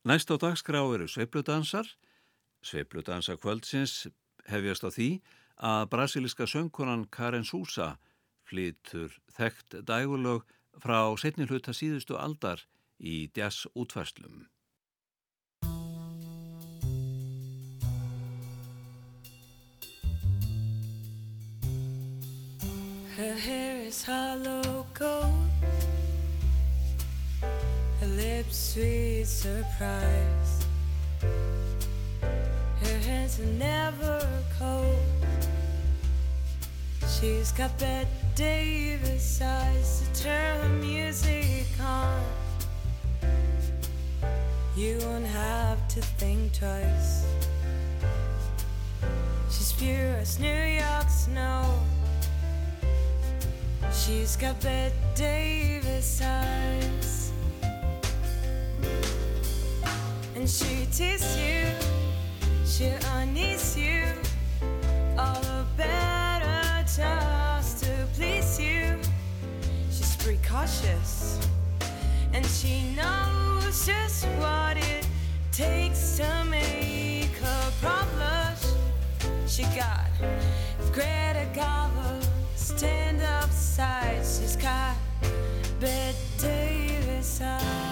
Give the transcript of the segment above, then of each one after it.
Næst á dagskrá eru sveipludansar. Sveipludansa kvöldsins hefjast á því að brasiliska söngkonan Karen Sousa flytur þekkt dægulög frá setni hluta síðustu aldar í jazz útfæslum. Her hair is hollow gold lips sweet surprise. Her hands are never cold. She's got Bette Davis eyes to turn her music on. You won't have to think twice. She's pure as New York snow. She's got Bette Davis eyes And she teases you. She unease you. All the better just to please you. She's precautious. And she knows just what it takes to make her problems She got Greta Garbo stand up side. She's got Bette Davis eyes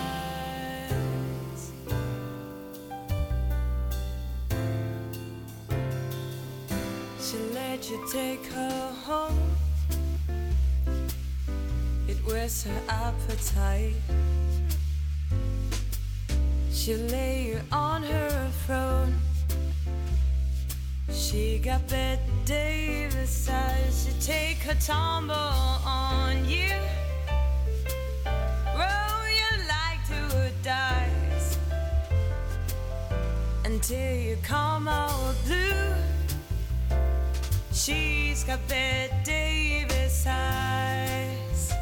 you take her home? It was her appetite. She lay you on her throne. She got Bette Davis eyes She take her tumble on you. Roll you like two dice. Until you come out blue She's got Bette Davis eyes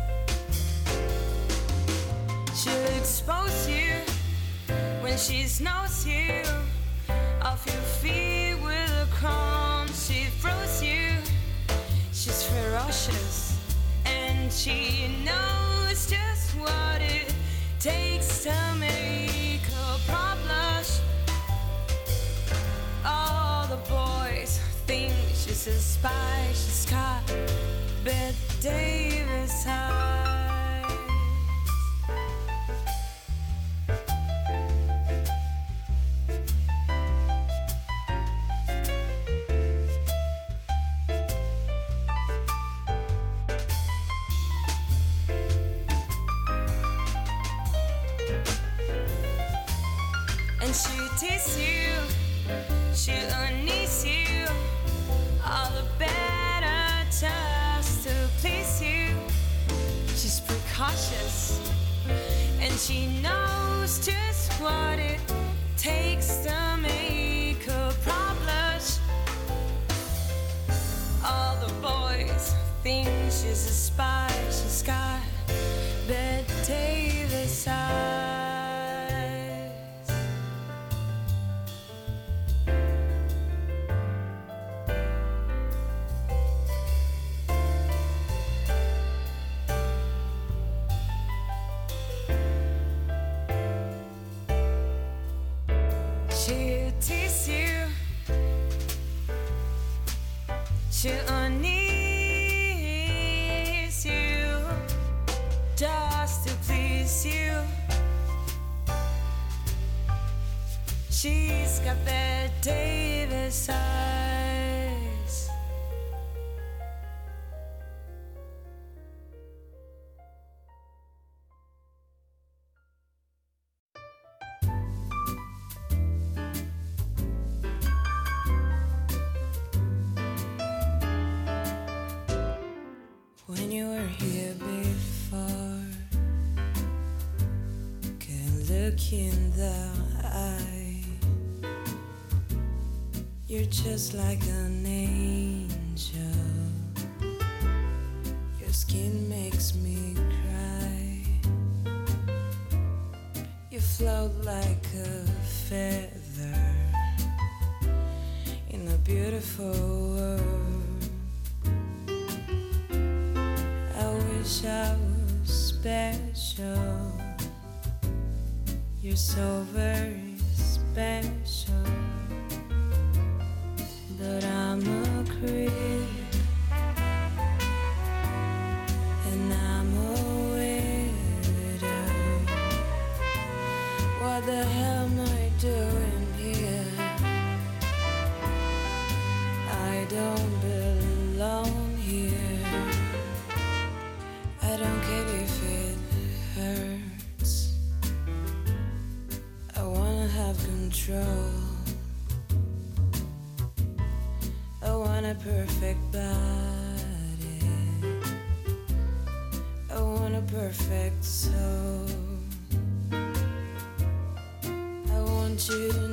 She'll expose you when she snows you off your feet with a crumb. She throws you. She's ferocious and she knows just what it takes to make she's a spy. She's got Davis eyes. And she tease you, she unease you, all the better just to please you. She's precautious, and she knows just what it takes to make her problems. All the boys think she's a just like an angel. Your skin makes me cry. You float like a feather in a beautiful world. I wish I was special. You're so very special. into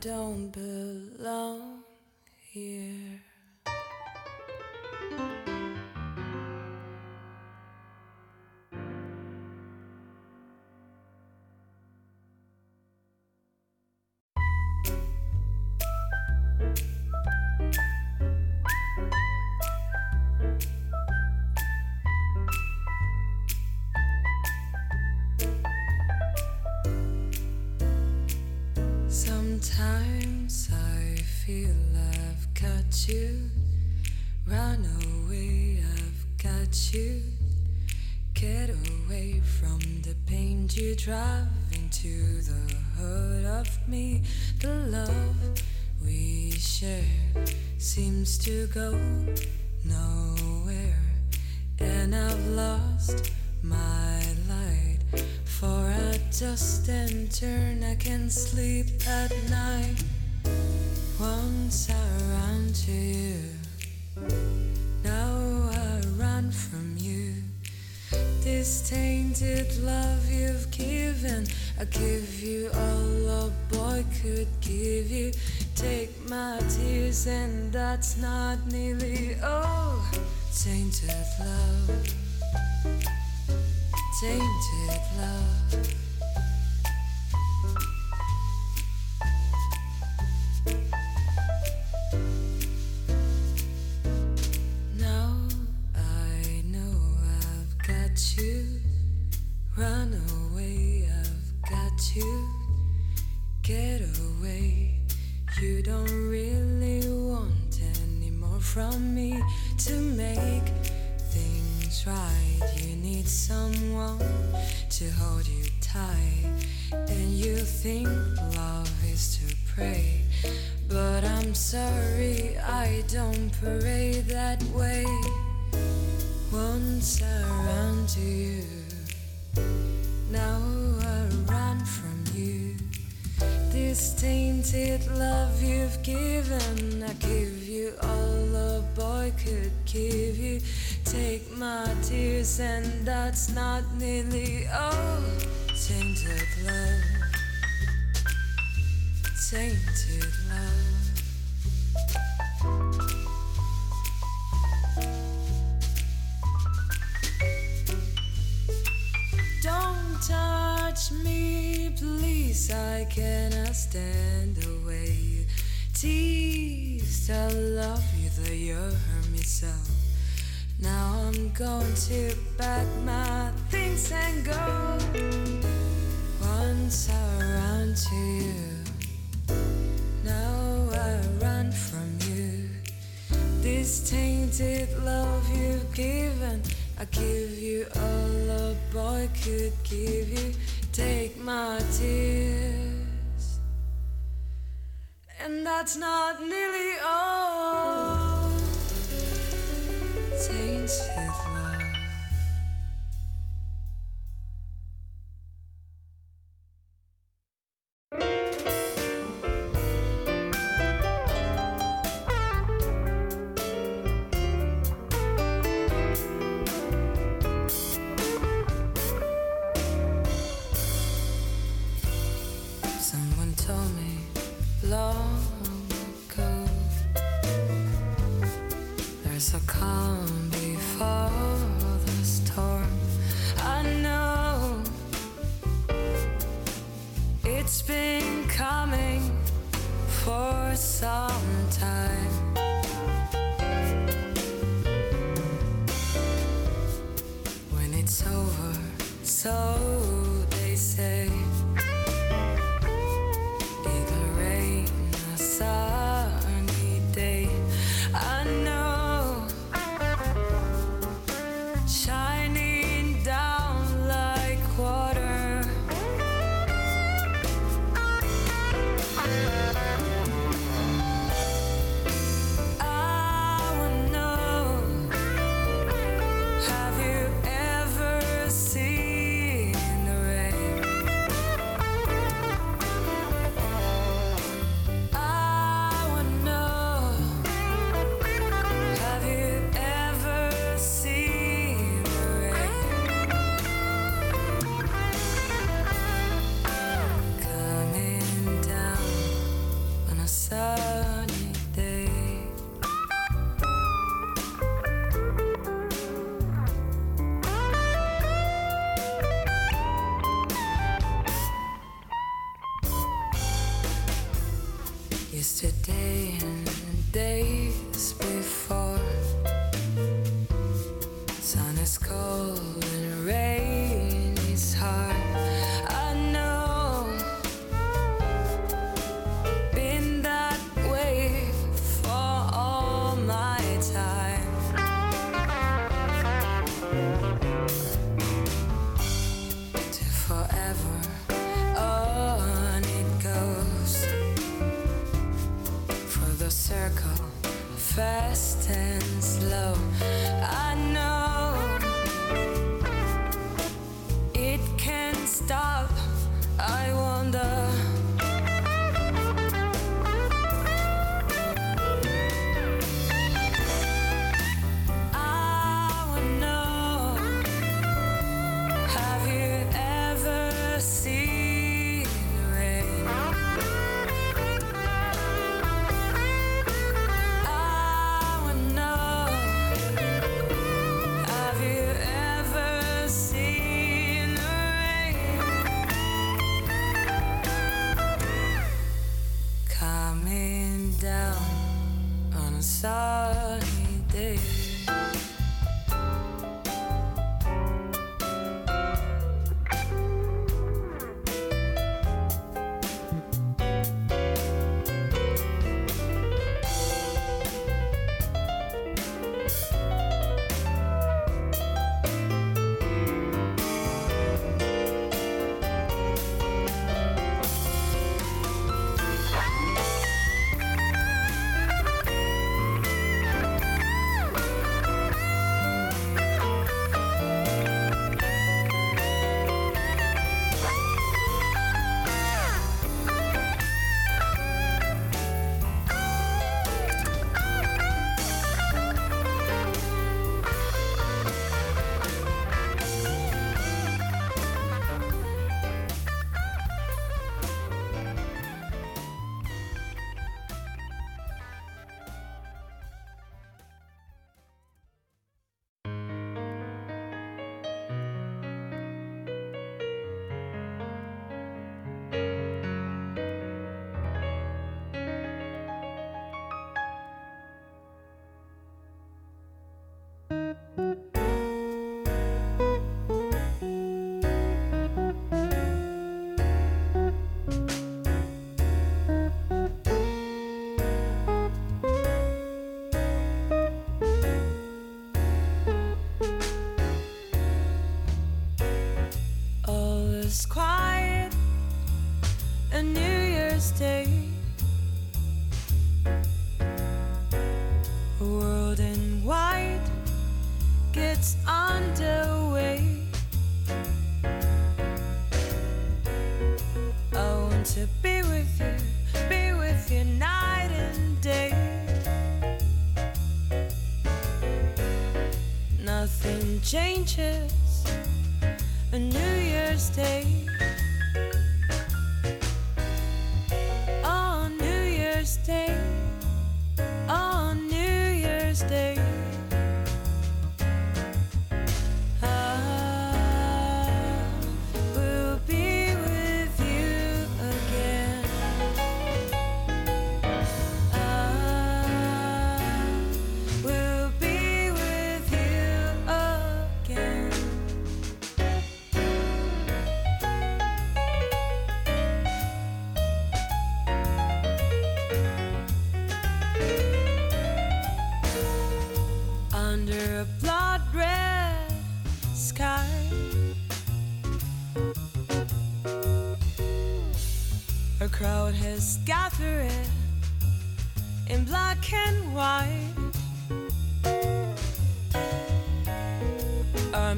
don't believe. to go nowhere, and I've lost my light. For a dust and turn, I can sleep at night. Once I ran to you, now I run from you. This tainted love you've given, I give you all a boy could give you take my tears, and that's not nearly all. Tainted love, tainted love. Been coming for some time. When it's over, so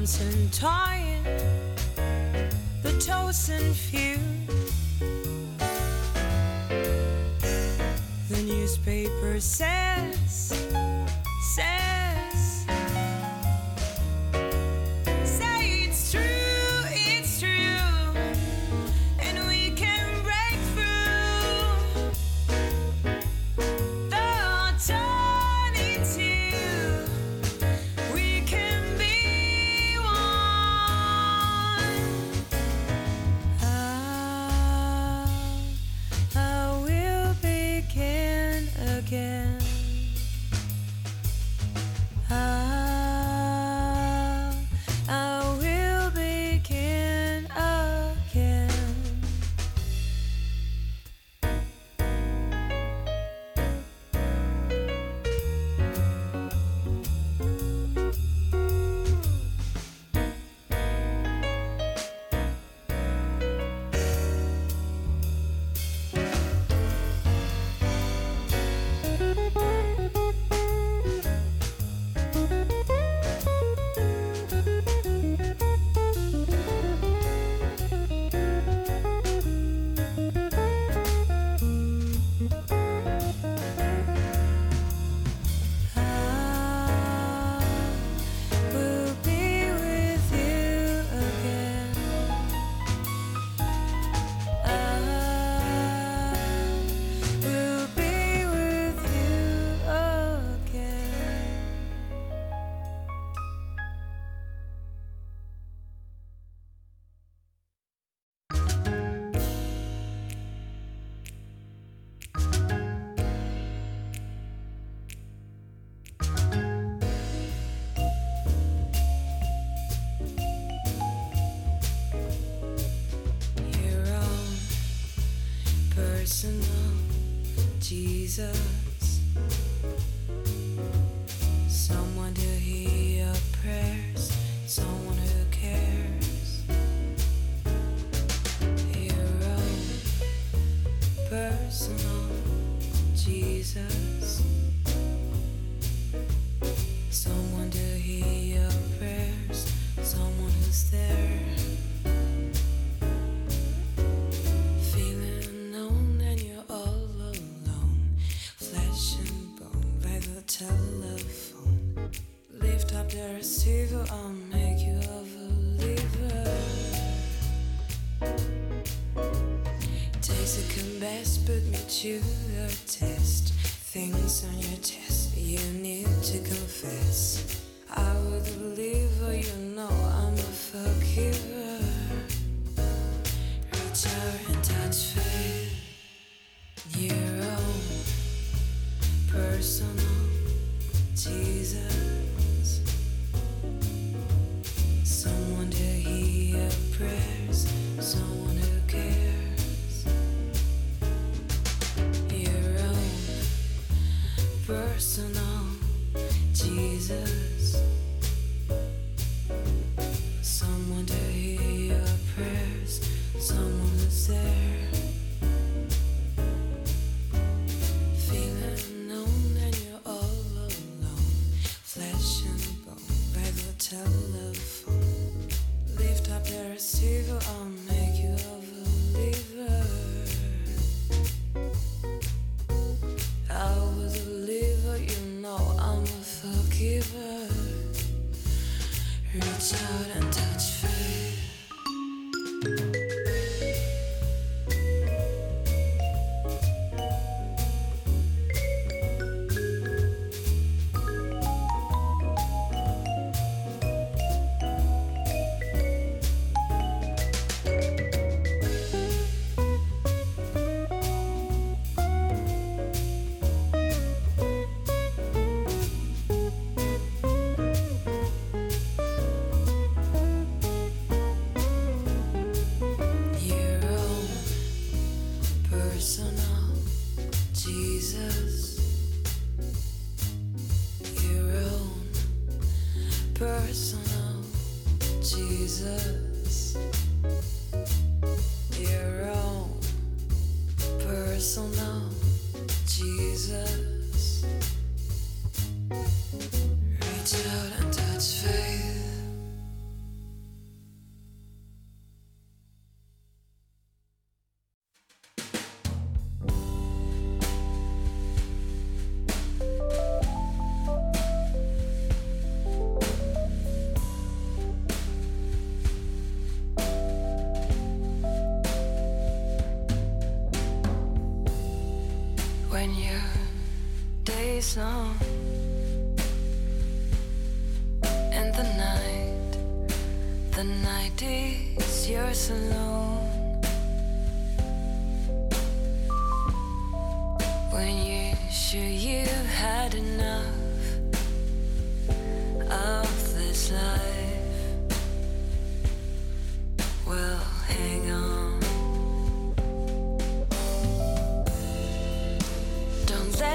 Arms entwined, the chosen few. The newspaper says, put song.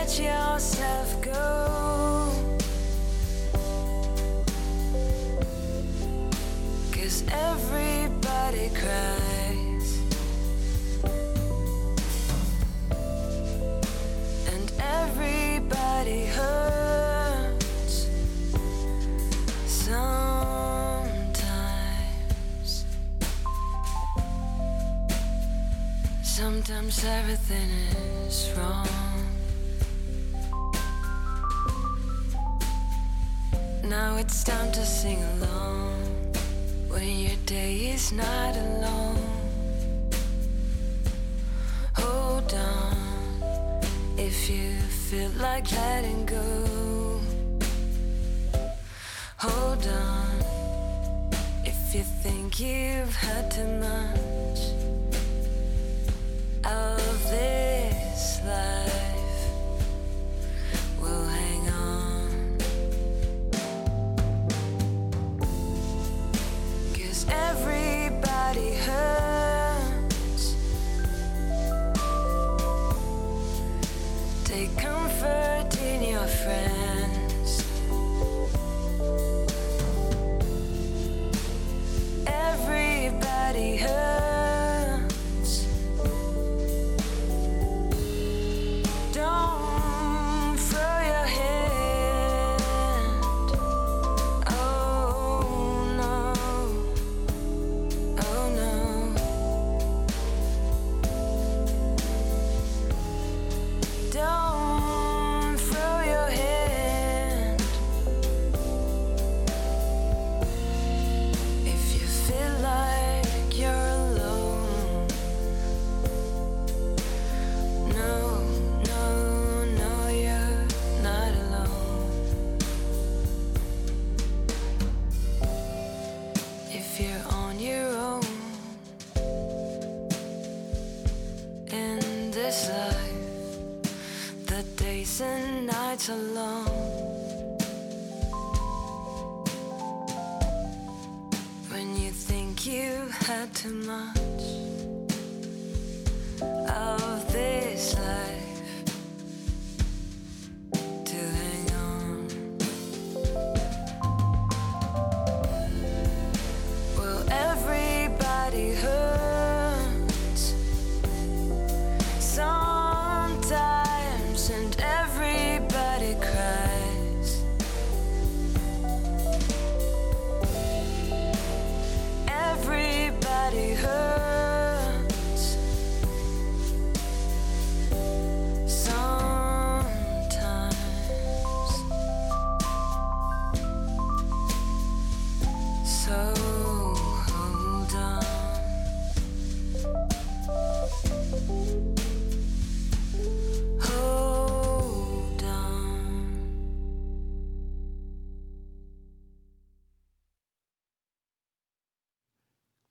let yourself go. Cause everybody cries, and everybody hurts sometimes. Sometimes everything is wrong. Now it's time to sing along when your day is not alone. Hold on if you feel like letting go.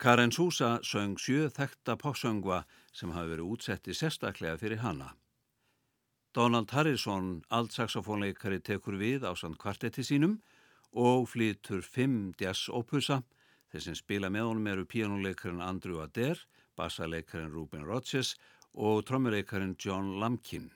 Karen Súsa söng sjö þekta popsöngva sem hafi verið útsetti sérstaklega fyrir hana. Donald Harrison, altsaxofónleikari, tekur við á sann kvartetti sínum og flytur fimm jazz-ópusa. Þeir sem spila með honum eru píjónuleikarinn Andrew Adair, bassaleikarin Ruben Rodgers og trommuleikarin John Lamkin.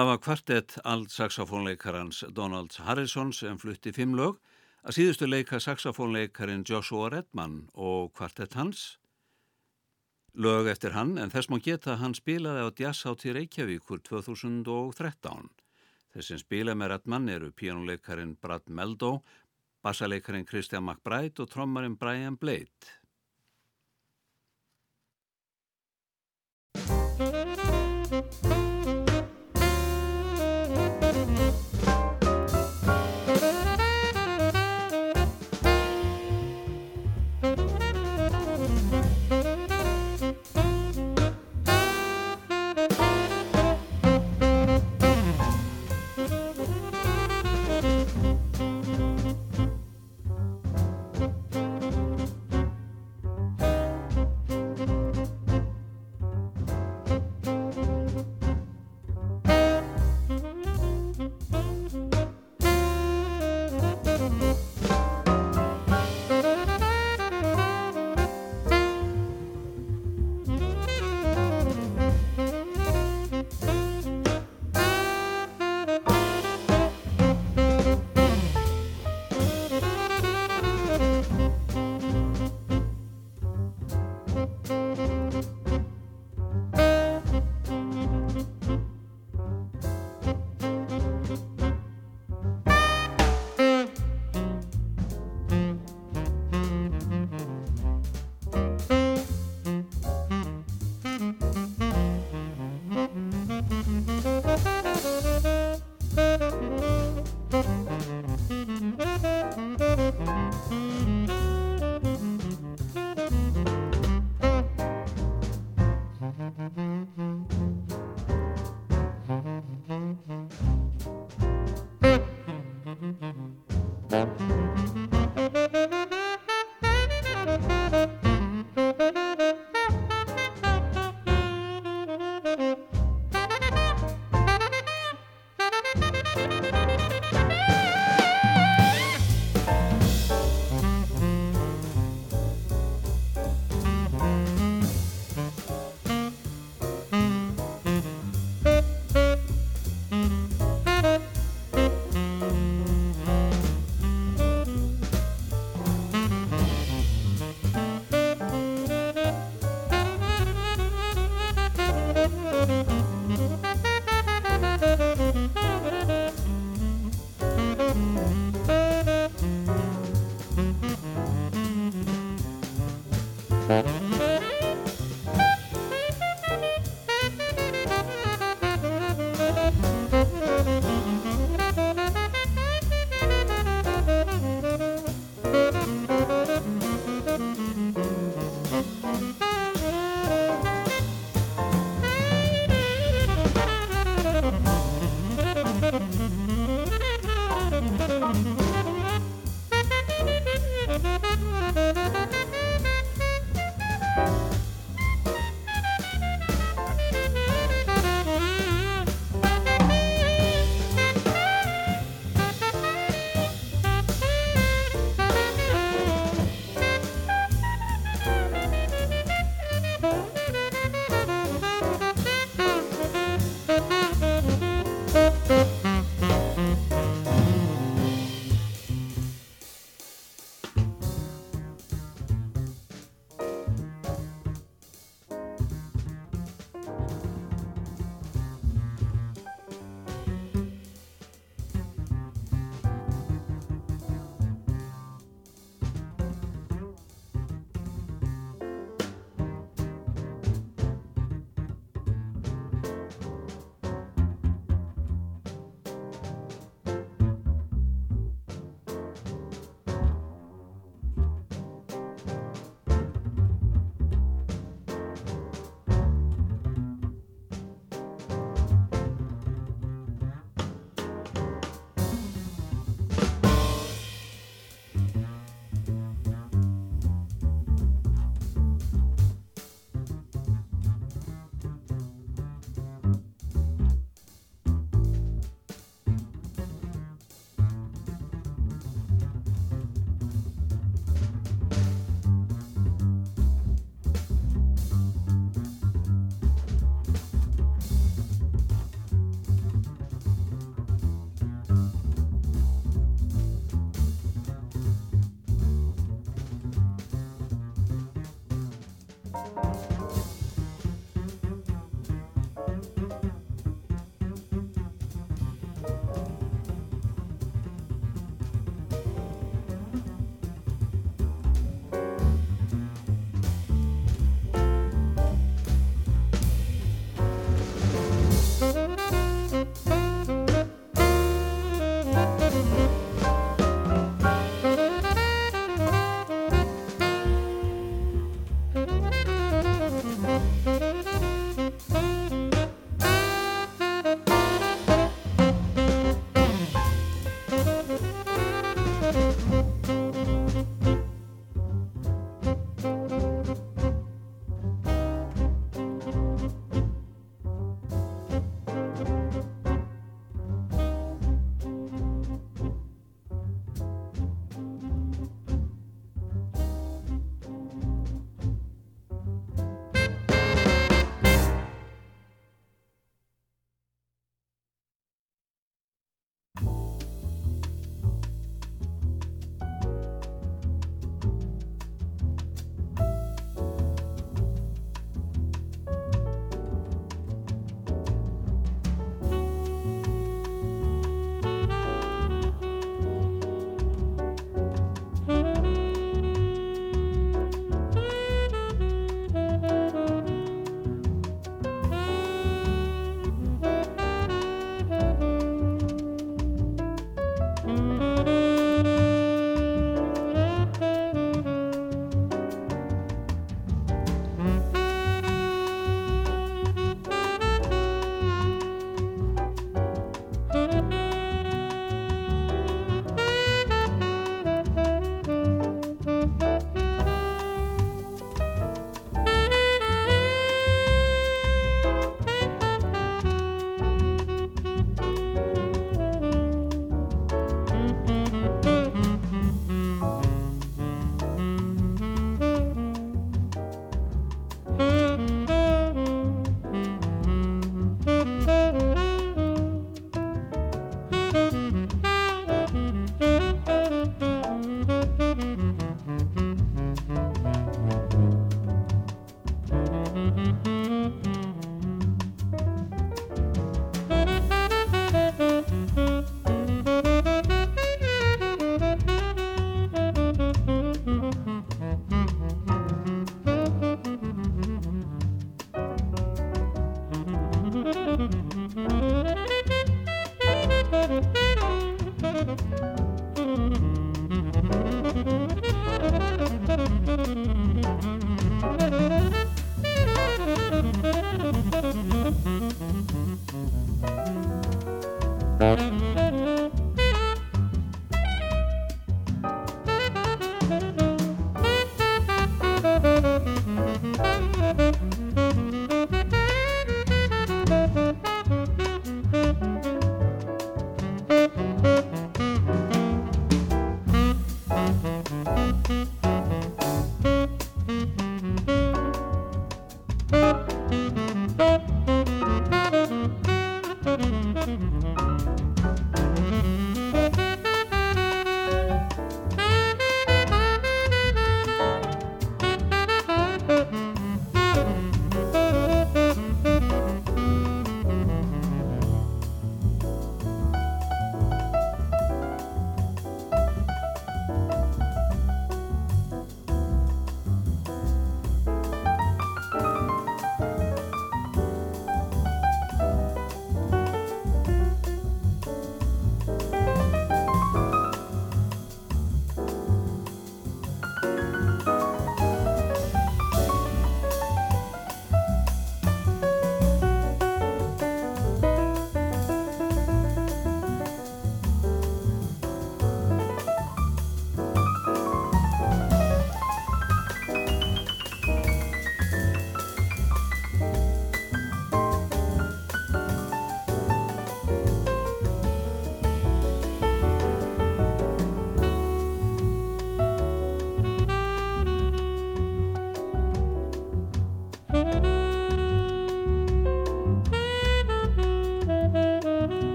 Það var kvartett aldsaxofónleikarans Donalds Harrison sem flutti fimm lög að síðustu leika saxofónleikarin Joshua Redman og kvartett hans. Lög eftir hann en þess má geta hann spilaði á jazzhátti Reykjavíkur 2013. Þessin spila með Redman eru píjónuleikarin Brad Meldo, bassaleikarin Kristján McBride og trommarin Brian Blade. Música thank you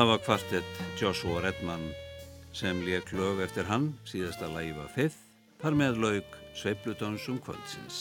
Það var kvartett Joshua Redman sem leik lög eftir hann, síðasta lægi var fifth, þar með laug Sveipludansum kvöldsins.